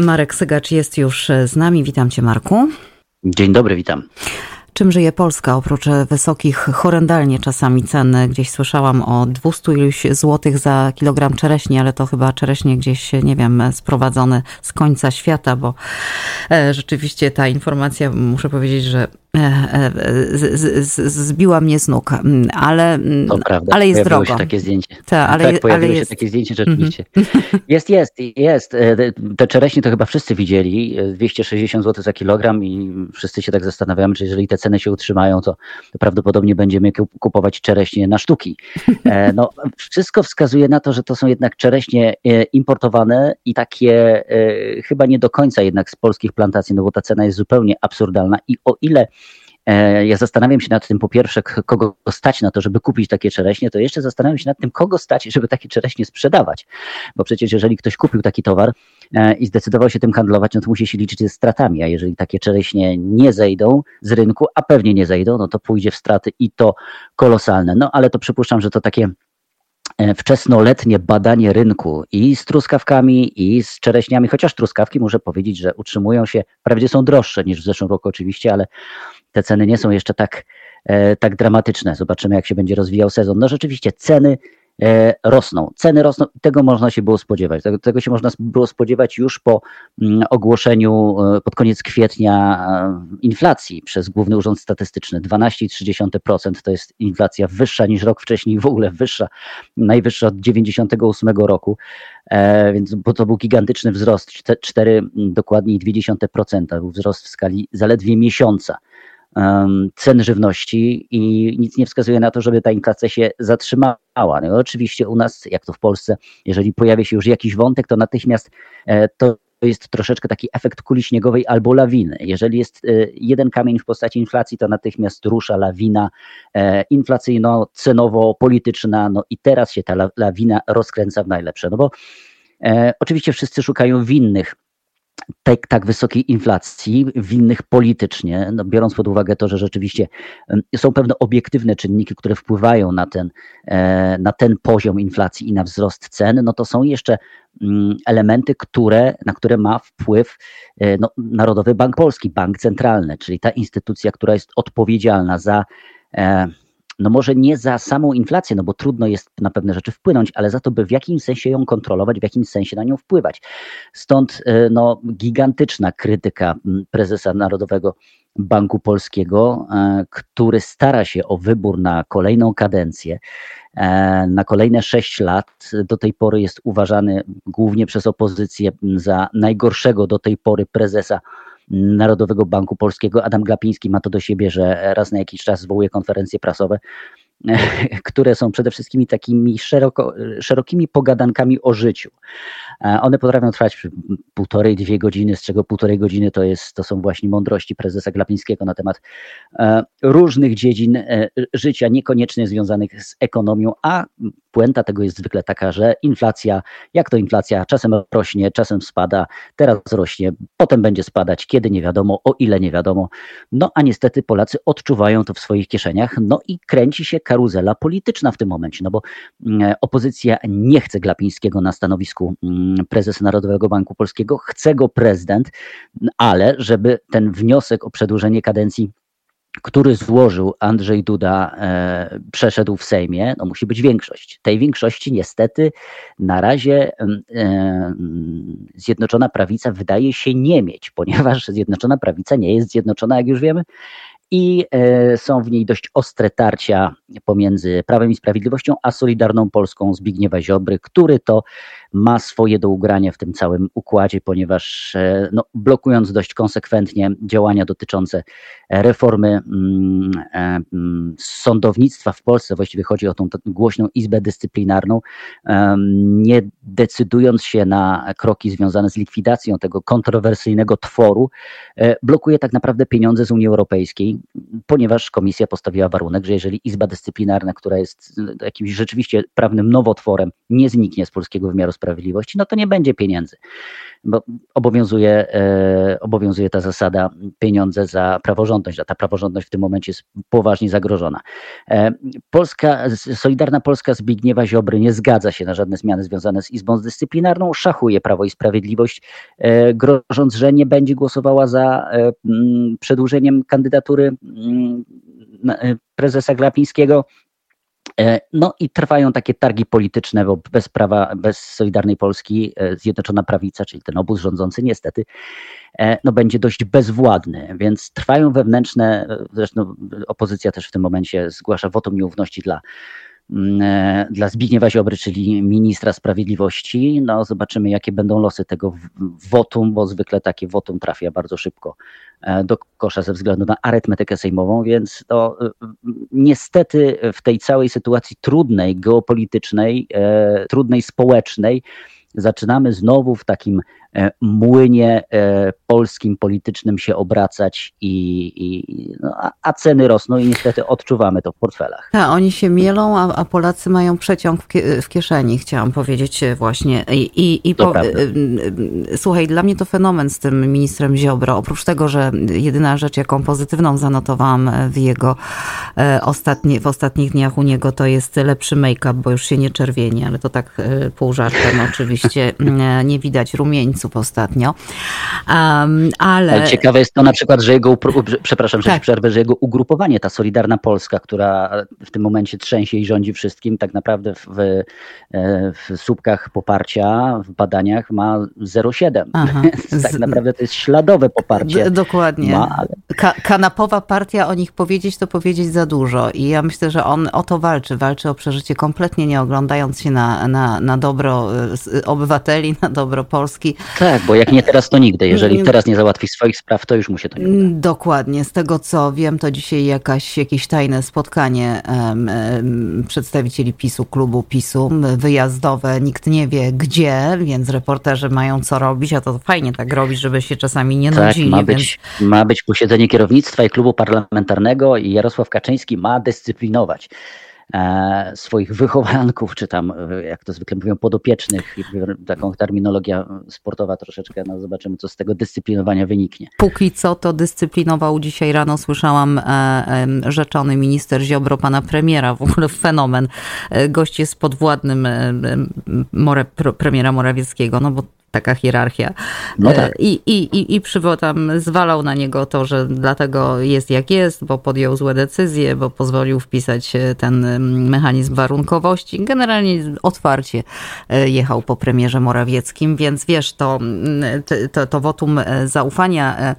Marek Sygacz jest już z nami. Witam cię, Marku. Dzień dobry, witam. Czym żyje Polska oprócz wysokich, horrendalnie czasami cen? Gdzieś słyszałam o 200 iluś złotych za kilogram czereśni, ale to chyba czereśnie gdzieś, nie wiem, sprowadzone z końca świata, bo e, rzeczywiście ta informacja, muszę powiedzieć, że e, e, zbiła mnie z nóg, mm, ale, mm, to prawda. ale jest drogo. się takie zdjęcie. Ta, ale, tak, pojawiło ale się jest... takie zdjęcie rzeczywiście. Jest, jest, jest. Te czereśnie to chyba wszyscy widzieli. 260 zł za kilogram i wszyscy się tak zastanawiamy, czy jeżeli te ceny się utrzymają, to, prawdopodobnie będziemy kupować czereśnie na sztuki. No, wszystko wskazuje na to, że to są jednak czereśnie importowane i takie chyba nie do końca jednak z polskich plantacji, no bo ta cena jest zupełnie absurdalna i o ile e, ja zastanawiam się nad tym, po pierwsze, kogo stać na to, żeby kupić takie czereśnie, to jeszcze zastanawiam się nad tym, kogo stać, żeby takie czereśnie sprzedawać. Bo przecież jeżeli ktoś kupił taki towar e, i zdecydował się tym handlować, no to musi się liczyć ze stratami, a jeżeli takie czereśnie nie zejdą z rynku, a pewnie nie zejdą, no to pójdzie w straty i to kolosalne. No ale to przypuszczam, że to takie E, wczesnoletnie badanie rynku i z truskawkami, i z czereśniami, chociaż truskawki muszę powiedzieć, że utrzymują się, wprawdzie są droższe niż w zeszłym roku oczywiście, ale te ceny nie są jeszcze tak, e, tak dramatyczne. Zobaczymy, jak się będzie rozwijał sezon. No rzeczywiście ceny E, rosną. Ceny rosną tego można się było spodziewać. Tego, się można było spodziewać już po mm, ogłoszeniu e, pod koniec kwietnia e, inflacji przez Główny Urząd Statystyczny. 12,3% to jest inflacja wyższa niż rok wcześniej, w ogóle wyższa, najwyższa od 98 roku, więc bo to był gigantyczny wzrost, 4 dokładniej 0,2%, był wzrost w skali zaledwie miesiąca cen żywności i nic nie wskazuje na to, żeby ta inflacja się zatrzymała. No oczywiście u nas, jak to w Polsce, jeżeli pojawia się już jakiś wątek, to natychmiast e, to jest troszeczkę taki efekt kuli śniegowej albo lawiny. Jeżeli jest e, jeden kamień w postaci inflacji, to natychmiast rusza lawina e, inflacyjno-cenowo-polityczna, no i teraz się ta lawina rozkręca w najlepsze. No bo oczywiście wszyscy szukają winnych tak, tak wysokiej inflacji, winnych politycznie, no biorąc pod uwagę to, że rzeczywiście są pewne obiektywne czynniki, które wpływają na ten, e, na ten poziom inflacji i na wzrost cen, no to są jeszcze mm, elementy, które, na które ma wpływ e, no, Narodowy Bank Polski, Bank Centralny, czyli ta instytucja, która jest odpowiedzialna za e, no może nie za samą inflację, no bo trudno jest na pewne rzeczy wpłynąć, ale za to, by w jakimś sensie ją kontrolować, w jakimś sensie na nią wpływać. Stąd e, no, gigantyczna krytyka prezesa Narodowego Banku Polskiego, e, który stara się o wybór na kolejną kadencję, e, na kolejne sześć lat. Do tej pory jest uważany głównie przez opozycję za najgorszego do tej pory prezesa Narodowego Banku Polskiego. Adam Glapiński ma to do siebie, że raz na jakiś czas zwołuje konferencje prasowe, które są przede wszystkim takimi szeroko, szerokimi pogadankami o życiu. E, one potrafią trwać półtorej, dwie godziny, z czego półtorej godziny to, jest, to są właśnie mądrości prezesa Glapińskiego na temat e, różnych dziedzin e, życia, niekoniecznie związanych z ekonomią, a puenta tego jest zwykle taka, że inflacja, jak to inflacja, czasem rośnie, czasem spada, teraz rośnie, potem będzie spadać, kiedy nie wiadomo, o ile nie wiadomo. No a niestety Polacy odczuwają to w swoich kieszeniach, no i kręci się karuzela polityczna w tym momencie, no bo mm, opozycja nie chce Glapińskiego na stanowisku mm, prezesa Narodowego Banku Polskiego, chce go prezydent, ale żeby ten wniosek o przedłużenie kadencji który złożył Andrzej Duda, e, przeszedł w Sejmie, no musi być większość. Tej większości niestety na razie e, Zjednoczona Prawica wydaje się nie mieć, ponieważ Zjednoczona Prawica nie jest zjednoczona, jak już wiemy, i e, są w niej dość ostre tarcia pomiędzy Prawem i Sprawiedliwością, a Solidarną Polską Zbigniewa Ziobry, który to ma swoje do ugrania w tym całym układzie, ponieważ e, no, blokując dość konsekwentnie działania dotyczące reformy mm, e, mm, sądownictwa w Polsce, właściwie chodzi o tą głośną Izbę Dyscyplinarną, nie decydując się na kroki związane z likwidacją tego kontrowersyjnego tworu, blokuje tak naprawdę pieniądze z Unii Europejskiej, ponieważ komisja postawiła warunek, że jeżeli Izba Dyscyplinarna, która jest jakimś rzeczywiście prawnym nowotworem, nie zniknie z polskiego wymiaru sprawiedliwości, no to nie będzie pieniędzy. Bo obowiązuje, obowiązuje ta zasada pieniądze za praworządność, a ta praworządność w tym momencie jest poważnie zagrożona. Polska, Solidarna Polska Zbigniewa Ziobry nie zgadza się na żadne zmiany związane z Izbą Dyscyplinarną, szachuje Prawo i Sprawiedliwość, grożąc, że nie będzie głosowała za przedłużeniem kandydatury prezesa Glapińskiego. E, no i trwają takie targi polityczne, bo bez prawa, bez Solidarnej Polski e, Zjednoczona Prawica, czyli ten obóz rządzący niestety, e, no będzie dość bezwładny, więc trwają wewnętrzne, zresztą opozycja też w tym momencie zgłasza wotum nieufności dla dla Zbigniewa Ziobry, czyli ministra sprawiedliwości. No, zobaczymy, jakie będą losy tego wotum, bo zwykle takie wotum trafia bardzo szybko e, do kosza ze względu na arytmetykę sejmową, więc to e, niestety w tej całej sytuacji trudnej, geopolitycznej, trudnej społecznej, zaczynamy znowu w takim E, młynie e, polskim politycznym się obracać i, i no, a, ceny rosną i niestety odczuwamy to w portfelach. Tak, oni się mielą, a, a Polacy mają przeciąg w, kieszeni, chciałam powiedzieć właśnie. I, i, i po, słuchaj, dla mnie to fenomen z tym ministrem Ziobro. Oprócz tego, że jedyna rzecz, jaką pozytywną zanotowałam w jego e, ostatnie, w ostatnich dniach u niego, to jest lepszy make-up, bo już się nie czerwieni, ale to tak pół żartem oczywiście. Nie widać rumieńców ostatnio. Um, ale... Ciekawe jest to na przykład, że jego, przepraszam, że tak. przerwę, że jego ugrupowanie, ta Solidarna Polska, która w tym momencie trzęsie i rządzi wszystkim, tak naprawdę w, w, e, słupkach poparcia, w badaniach ma 0,7. tak naprawdę to jest śladowe poparcie. Dokładnie. Ma, ale... Ka kanapowa partia, o nich powiedzieć, to powiedzieć za dużo. I ja myślę, że on o to walczy. Walczy o przeżycie kompletnie nie oglądając się na, na, na dobro e, obywateli, na dobro Polski. Tak, bo jak nie teraz, to nigdy. Jeżeli teraz nie załatwi swoich spraw, to już mu się to nie uda. Mm, dokładnie. Z tego co wiem, to dzisiaj jakaś, jakieś tajne spotkanie um, um, przedstawicieli PiSu, klubu PiSu, wyjazdowe. Nikt nie wie gdzie, więc reporterzy mają co robić, a to fajnie tak robić, żeby się czasami nie tak, nudzili. Ma być, więc... ma być posiedzenie kierownictwa i klubu parlamentarnego i Jarosław Kaczyński ma dyscyplinować. E, swoich wychowanków, czy tam, e, jak to zwykle mówią, podopiecznych, taką terminologia sportowa troszeczkę, no zobaczymy, co z tego dyscyplinowania wyniknie. Póki co to dyscyplinował dzisiaj rano, słyszałam, e, rzeczony minister Ziobro, pana premiera, w ogóle fenomen. Gość jest podwładnym premiera Morawieckiego, no bo taka hierarchia. No tak. I, i, i, i przywo tam zwalał na niego to, że dlatego jest jak jest, bo podjął złe decyzje, bo pozwolił wpisać e, ten mechanizm warunkowości. Generalnie otwarcie e, jechał po premierze Morawieckim, więc wiesz, to, to, to wotum e, zaufania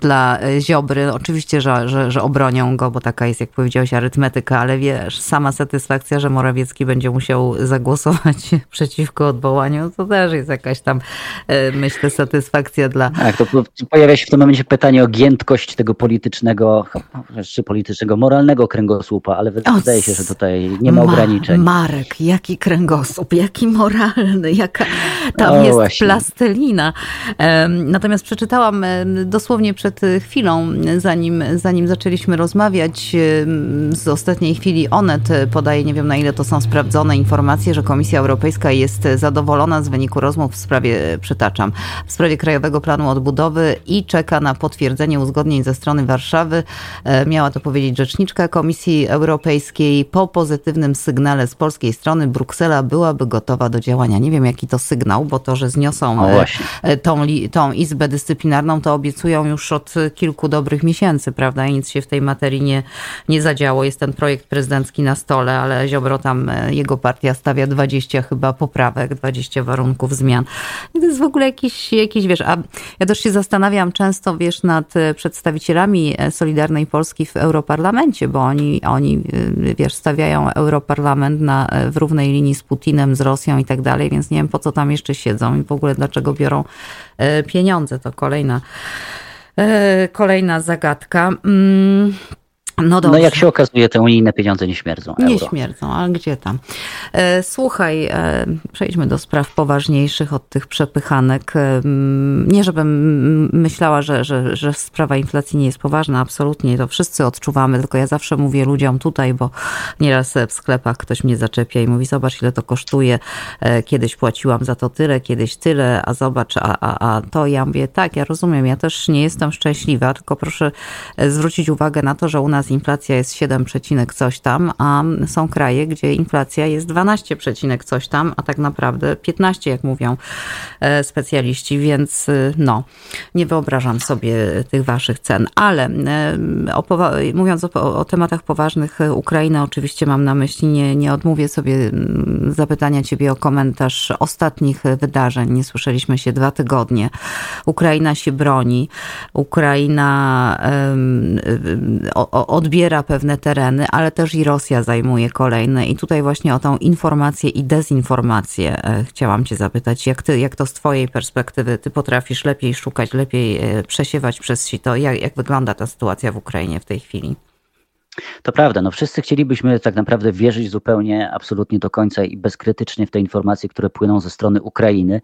dla Ziobry, oczywiście, że, że, że obronią go, bo taka jest, jak powiedziałeś, arytmetyka, ale wiesz, sama satysfakcja, że Morawiecki będzie musiał zagłosować przeciwko odwołaniu, to też jest jakaś tam, e, myślę, satysfakcja dla... Tak, to pojawia się w tym momencie pytanie o giętkość tego politycznego, czy politycznego, moralnego kręgosłupa, ale wydaje się, że tutaj nie ma, ograniczeń. Marek, jaki kręgosłup, jaki moralny, jaka tam o, jest właśnie. plastelina. Natomiast przeczytałam dosłownie przed chwilą, zanim, zanim zaczęliśmy rozmawiać, z ostatniej chwili Onet podaje, nie wiem na ile to są sprawdzone informacje, że Komisja Europejska jest zadowolona z wyniku rozmów w sprawie, przytaczam, w sprawie Krajowego Planu Odbudowy i czeka na potwierdzenie uzgodnień ze strony Warszawy. E, miała to powiedzieć rzeczniczka Komisji Europejskiej. Po pozytywnym sygnale z polskiej strony Bruksela byłaby gotowa do działania. Nie wiem, jaki to sygnał, bo to, że zniosą e, e, tą, tą Izbę Dyscyplinarną, to obiecują już od kilku dobrych miesięcy, prawda? I nic się w tej materii nie, nie zadziało. Jest ten projekt prezydencki na stole, ale Ziobro tam, jego partia stawia 20 chyba poprawek, 20 warunków zmian. To jest w ogóle jakiś, jakiś, wiesz, a ja też się zastanawiam często, wiesz, nad e, przedstawicielami e, Solidarnej Polski w Europarlamencie, bo oni, oni e, wiesz, stawiają Europarlament na, w równej linii z Putinem, z Rosją i tak dalej, więc nie wiem, po co tam jeszcze siedzą i w ogóle dlaczego biorą pieniądze. To kolejna, kolejna zagadka. No, no, jak się okazuje, te unijne pieniądze nie śmierdzą. Nie śmierdzą, ale gdzie tam? E, słuchaj, e, przejdźmy do spraw poważniejszych od tych przepychanek. E, nie, żebym myślała, że, że, że sprawa inflacji nie jest poważna, absolutnie, to wszyscy odczuwamy, tylko ja zawsze mówię ludziom tutaj, bo nieraz w sklepach ktoś mnie zaczepia i mówi, zobacz ile to kosztuje, kiedyś płaciłam za to tyle, kiedyś tyle, a zobacz, a, a, a to ja mówię, tak, ja rozumiem, ja też nie jestem szczęśliwa, tylko proszę zwrócić uwagę na to, że u nas inflacja jest 7, coś tam, a są kraje, gdzie inflacja jest 12, coś tam, a tak naprawdę 15, jak mówią e, specjaliści, więc e, no, nie wyobrażam sobie tych waszych cen. Ale e, o, mówiąc o, o, tematach poważnych Ukrainy, oczywiście mam na myśli, nie, nie odmówię sobie zapytania ciebie o komentarz ostatnich wydarzeń. Nie słyszeliśmy się dwa tygodnie. Ukraina się broni. Ukraina um, odbiera pewne tereny, ale też i Rosja zajmuje kolejne. I tutaj właśnie o tą informację i dezinformację e, chciałam Cię zapytać. Jak, ty, jak to z Twojej perspektywy, Ty potrafisz lepiej szukać, lepiej e, przesiewać przez sito? Jak, jak wygląda ta sytuacja w Ukrainie w tej chwili? To prawda, no wszyscy chcielibyśmy tak naprawdę wierzyć zupełnie, absolutnie do końca i bezkrytycznie w te informacje, które płyną ze strony Ukrainy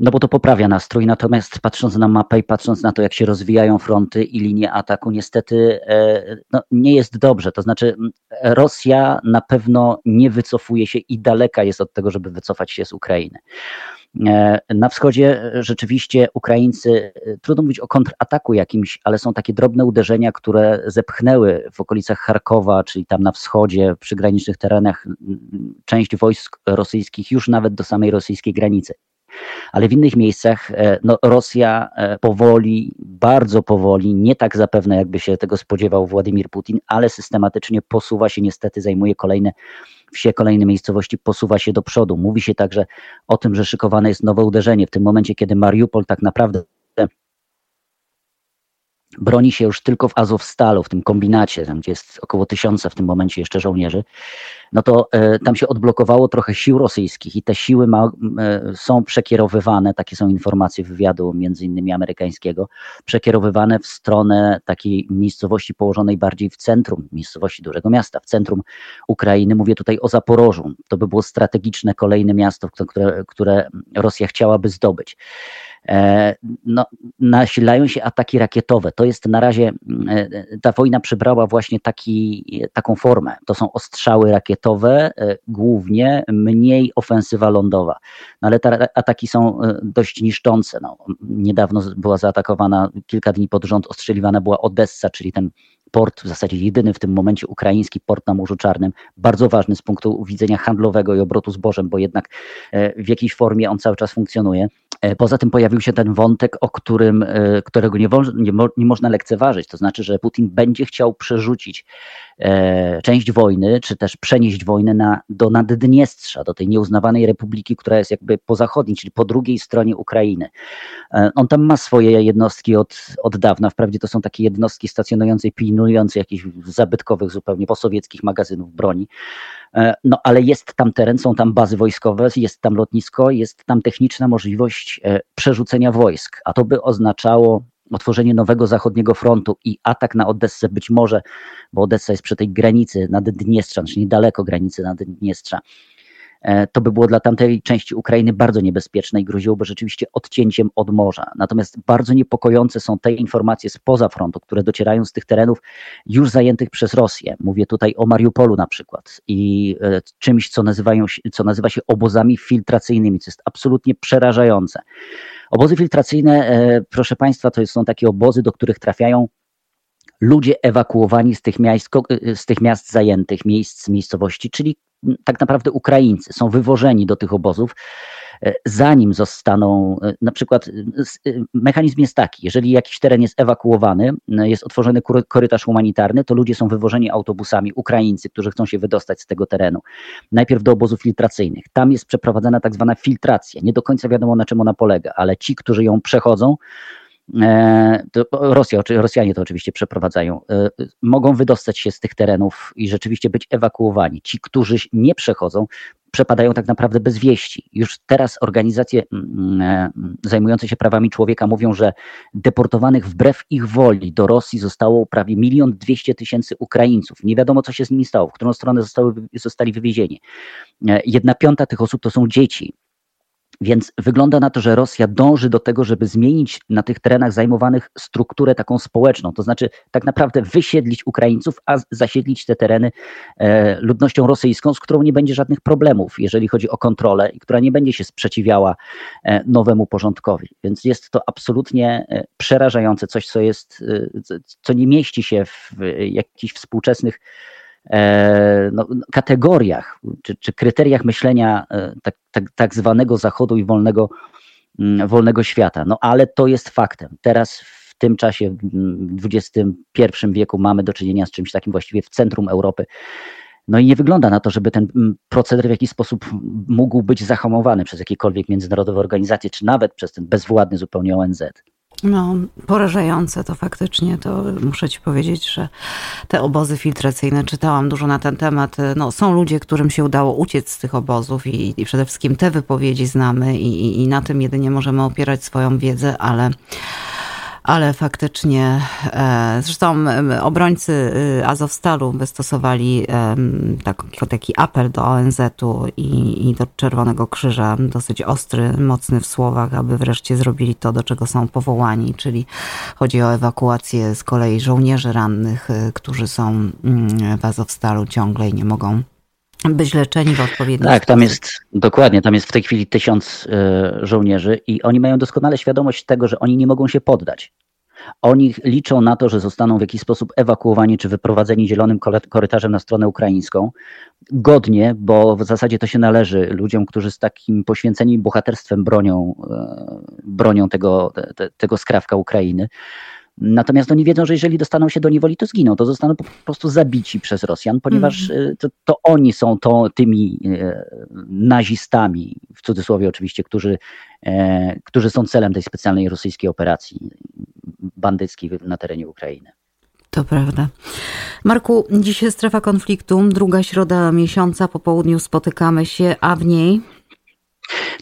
no bo to poprawia nastrój. Natomiast patrząc na mapę i patrząc na to, jak się rozwijają fronty i linie ataku, niestety e, no, nie jest dobrze. To znaczy, Rosja na pewno nie wycofuje się i daleka jest od tego, żeby wycofać się z Ukrainy. E, na wschodzie rzeczywiście Ukraińcy, e, trudno mówić o kontrataku jakimś, ale są takie drobne uderzenia, które zepchnęły w okolicach Charkowa, czyli tam na wschodzie, przy granicznych terenach, część wojsk rosyjskich już nawet do samej rosyjskiej granicy ale w innych miejscach e, no, Rosja e, powoli, bardzo powoli, nie tak zapewne jakby się tego spodziewał Władimir Putin, ale systematycznie posuwa się, niestety zajmuje kolejne wsie, kolejne miejscowości, posuwa się do przodu. Mówi się także o tym, że szykowane jest nowe uderzenie w tym momencie, kiedy Mariupol tak naprawdę broni się już tylko w Azowstalu, w tym kombinacie, tam gdzie jest około tysiąca w tym momencie jeszcze żołnierzy, no to e, tam się odblokowało trochę sił rosyjskich i te siły ma, e, są przekierowywane, takie są informacje wywiadu między innymi amerykańskiego, przekierowywane w stronę takiej miejscowości położonej bardziej w centrum, miejscowości dużego miasta, w centrum Ukrainy. Mówię tutaj o Zaporożu. To by było strategiczne kolejne miasto, które, które Rosja chciałaby zdobyć. E, no, nasilają się ataki rakietowe. To jest na razie, e, ta wojna przybrała właśnie taki, taką formę. To są ostrzały rakietowe, e, głównie mniej ofensywa lądowa. No, ale te ataki są dość niszczące. No, niedawno była zaatakowana, kilka dni pod rząd ostrzeliwana była Odessa, czyli ten port, w zasadzie jedyny w tym momencie ukraiński port na Morzu Czarnym, bardzo ważny z punktu widzenia handlowego i obrotu zbożem, bo jednak w jakiejś formie on cały czas funkcjonuje. E, poza tym pojawił się ten wątek, o którym, e, którego nie, nie, nie można lekceważyć. To znaczy, że Putin będzie chciał przerzucić e, część wojny, czy też przenieść wojnę na, do Naddniestrza, do tej nieuznawanej republiki, która jest jakby po zachodniej, czyli po drugiej stronie Ukrainy. On tam ma swoje jednostki od, od dawna. Wprawdzie to są takie jednostki stacjonujące i pilnujące jakichś zabytkowych zupełnie posowieckich magazynów broni. E, no ale jest tam teren, są tam bazy wojskowe, jest tam lotnisko, jest tam techniczna możliwość e, przerzucenia wojsk, a to by oznaczało otworzenie nowego zachodniego frontu i atak na Odessę być może, bo Odessa jest przy tej granicy Naddniestrza, czyli niedaleko granicy Naddniestrza, to by było dla tamtej części Ukrainy bardzo niebezpieczne i groziłoby rzeczywiście odcięciem od morza. Natomiast bardzo niepokojące są te informacje spoza frontu, które docierają z tych terenów już zajętych przez Rosję. Mówię tutaj o Mariupolu na przykład i e, czymś, co, nazywają, co nazywa się obozami filtracyjnymi, co jest absolutnie przerażające. Obozy filtracyjne, e, proszę Państwa, to są takie obozy, do których trafiają ludzie ewakuowani z tych, miast, z tych miast zajętych, miejsc, miejscowości, czyli tak naprawdę Ukraińcy są wywożeni do tych obozów, e, zanim zostaną, e, na przykład e, mechanizm jest taki, jeżeli jakiś teren jest ewakuowany, jest otworzony korytarz humanitarny, to ludzie są wywożeni autobusami, Ukraińcy, którzy chcą się wydostać z tego terenu, najpierw do obozów filtracyjnych. Tam jest przeprowadzana tak zwana filtracja. Nie do końca wiadomo na czym ona polega, ale ci, którzy ją przechodzą, Rosja, Rosjanie to oczywiście przeprowadzają, e, mogą wydostać się z tych terenów i rzeczywiście być ewakuowani. Ci, którzy nie przechodzą, przepadają tak naprawdę bez wieści. Już teraz organizacje mm, e, zajmujące się prawami człowieka mówią, że deportowanych wbrew ich woli do Rosji zostało prawie milion dwieście tysięcy Ukraińców. Nie wiadomo, co się z nimi stało, w którą stronę zostały, zostali wywiezieni. E, jedna piąta tych osób to są dzieci. Więc wygląda na to, że Rosja dąży do tego, żeby zmienić na tych terenach zajmowanych strukturę taką społeczną, to znaczy tak naprawdę wysiedlić Ukraińców, a zasiedlić te tereny e, ludnością rosyjską, z którą nie będzie żadnych problemów, jeżeli chodzi o kontrolę i która nie będzie się sprzeciwiała e, nowemu porządkowi. Więc jest to absolutnie e, przerażające, coś, co jest, co nie mieści się w jakichś współczesnych no, kategoriach czy, czy, kryteriach myślenia e, tak, tak, tak zwanego Zachodu i wolnego, mm, wolnego świata. No ale to jest faktem. Teraz w tym czasie, w XXI wieku mamy do czynienia z czymś takim właściwie w centrum Europy. No i nie wygląda na to, żeby ten mm, proceder w jakiś sposób mógł być zahamowany przez jakiekolwiek międzynarodowe organizacje, czy nawet przez ten bezwładny zupełnie ONZ. No, porażające to faktycznie. To muszę ci powiedzieć, że te obozy filtracyjne, czytałam dużo na ten temat. No, są ludzie, którym się udało uciec z tych obozów i, i przede wszystkim te wypowiedzi znamy i, i, i na tym jedynie możemy opierać swoją wiedzę, ale ale faktycznie, e, zresztą obrońcy y, Azowstalu wystosowali taki, apel do ONZ-u i, i do Czerwonego Krzyża, dosyć ostry, mocny w słowach, aby wreszcie zrobili to, do czego są powołani, czyli chodzi o ewakuację z kolei żołnierzy rannych, y, którzy są mm, w Azowstalu ciągle i nie mogą być leczeni w odpowiedni Tak, tam jest, dokładnie, tam jest w tej chwili tysiąc y, żołnierzy i oni mają doskonale świadomość tego, że oni nie mogą się poddać. Oni liczą na to, że zostaną w jakiś sposób ewakuowani czy wyprowadzeni zielonym korytarzem na stronę ukraińską. Godnie, bo w zasadzie to się należy ludziom, którzy z takim poświęceniem bohaterstwem bronią, e, bronią tego, te, tego skrawka Ukrainy. Natomiast oni wiedzą, że jeżeli dostaną się do niewoli, to zginą, to zostaną po prostu zabici przez Rosjan, ponieważ mm. to, to, oni są to, tymi e, nazistami, w cudzysłowie oczywiście, którzy, e, którzy są celem tej specjalnej rosyjskiej operacji bandyckiej na terenie Ukrainy. To prawda. Marku, jest strefa konfliktu, druga środa miesiąca, po południu spotykamy się, a w niej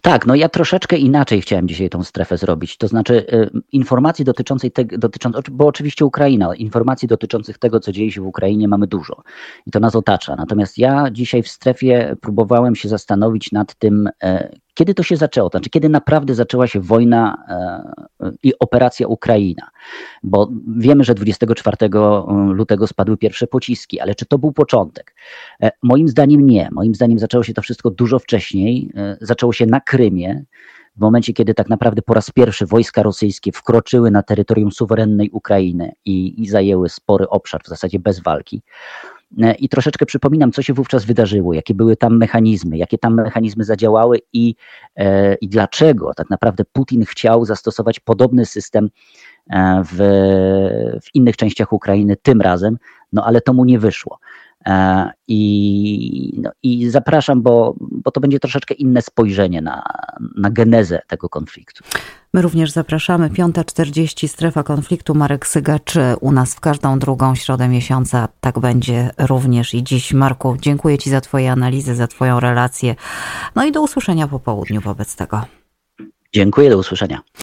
tak, no ja troszeczkę inaczej chciałem dzisiaj tą strefę zrobić. To znaczy y, informacji dotyczącej tego, dotyczącej, bo oczywiście Ukraina, informacji dotyczących tego, co dzieje się w Ukrainie mamy dużo i to nas otacza. Natomiast ja dzisiaj w strefie próbowałem się zastanowić nad tym, e, kiedy to się zaczęło? Znaczy, kiedy naprawdę zaczęła się wojna e, i operacja Ukraina? Bo wiemy, że 24 lutego spadły pierwsze pociski, ale czy to był początek? E, moim zdaniem nie. Moim zdaniem zaczęło się to wszystko dużo wcześniej. E, zaczęło się na Krymie w momencie, kiedy tak naprawdę po raz pierwszy wojska rosyjskie wkroczyły na terytorium suwerennej Ukrainy i, i zajęły spory obszar, w zasadzie bez walki. E, i troszeczkę przypominam, co się wówczas wydarzyło, jakie były tam mechanizmy, jakie tam mechanizmy zadziałały i, e, i dlaczego tak naprawdę Putin chciał zastosować podobny system e, w, w innych częściach Ukrainy tym razem, no ale to mu nie wyszło. I, no, i zapraszam, bo, bo to będzie troszeczkę inne spojrzenie na, na genezę tego konfliktu. My również zapraszamy. 5.40 strefa konfliktu. Marek Sygacz u nas w każdą drugą środę miesiąca. Tak będzie również i dziś. Marku, dziękuję Ci za Twoje analizy, za Twoją relację. No i do usłyszenia po południu wobec tego. Dziękuję, do usłyszenia.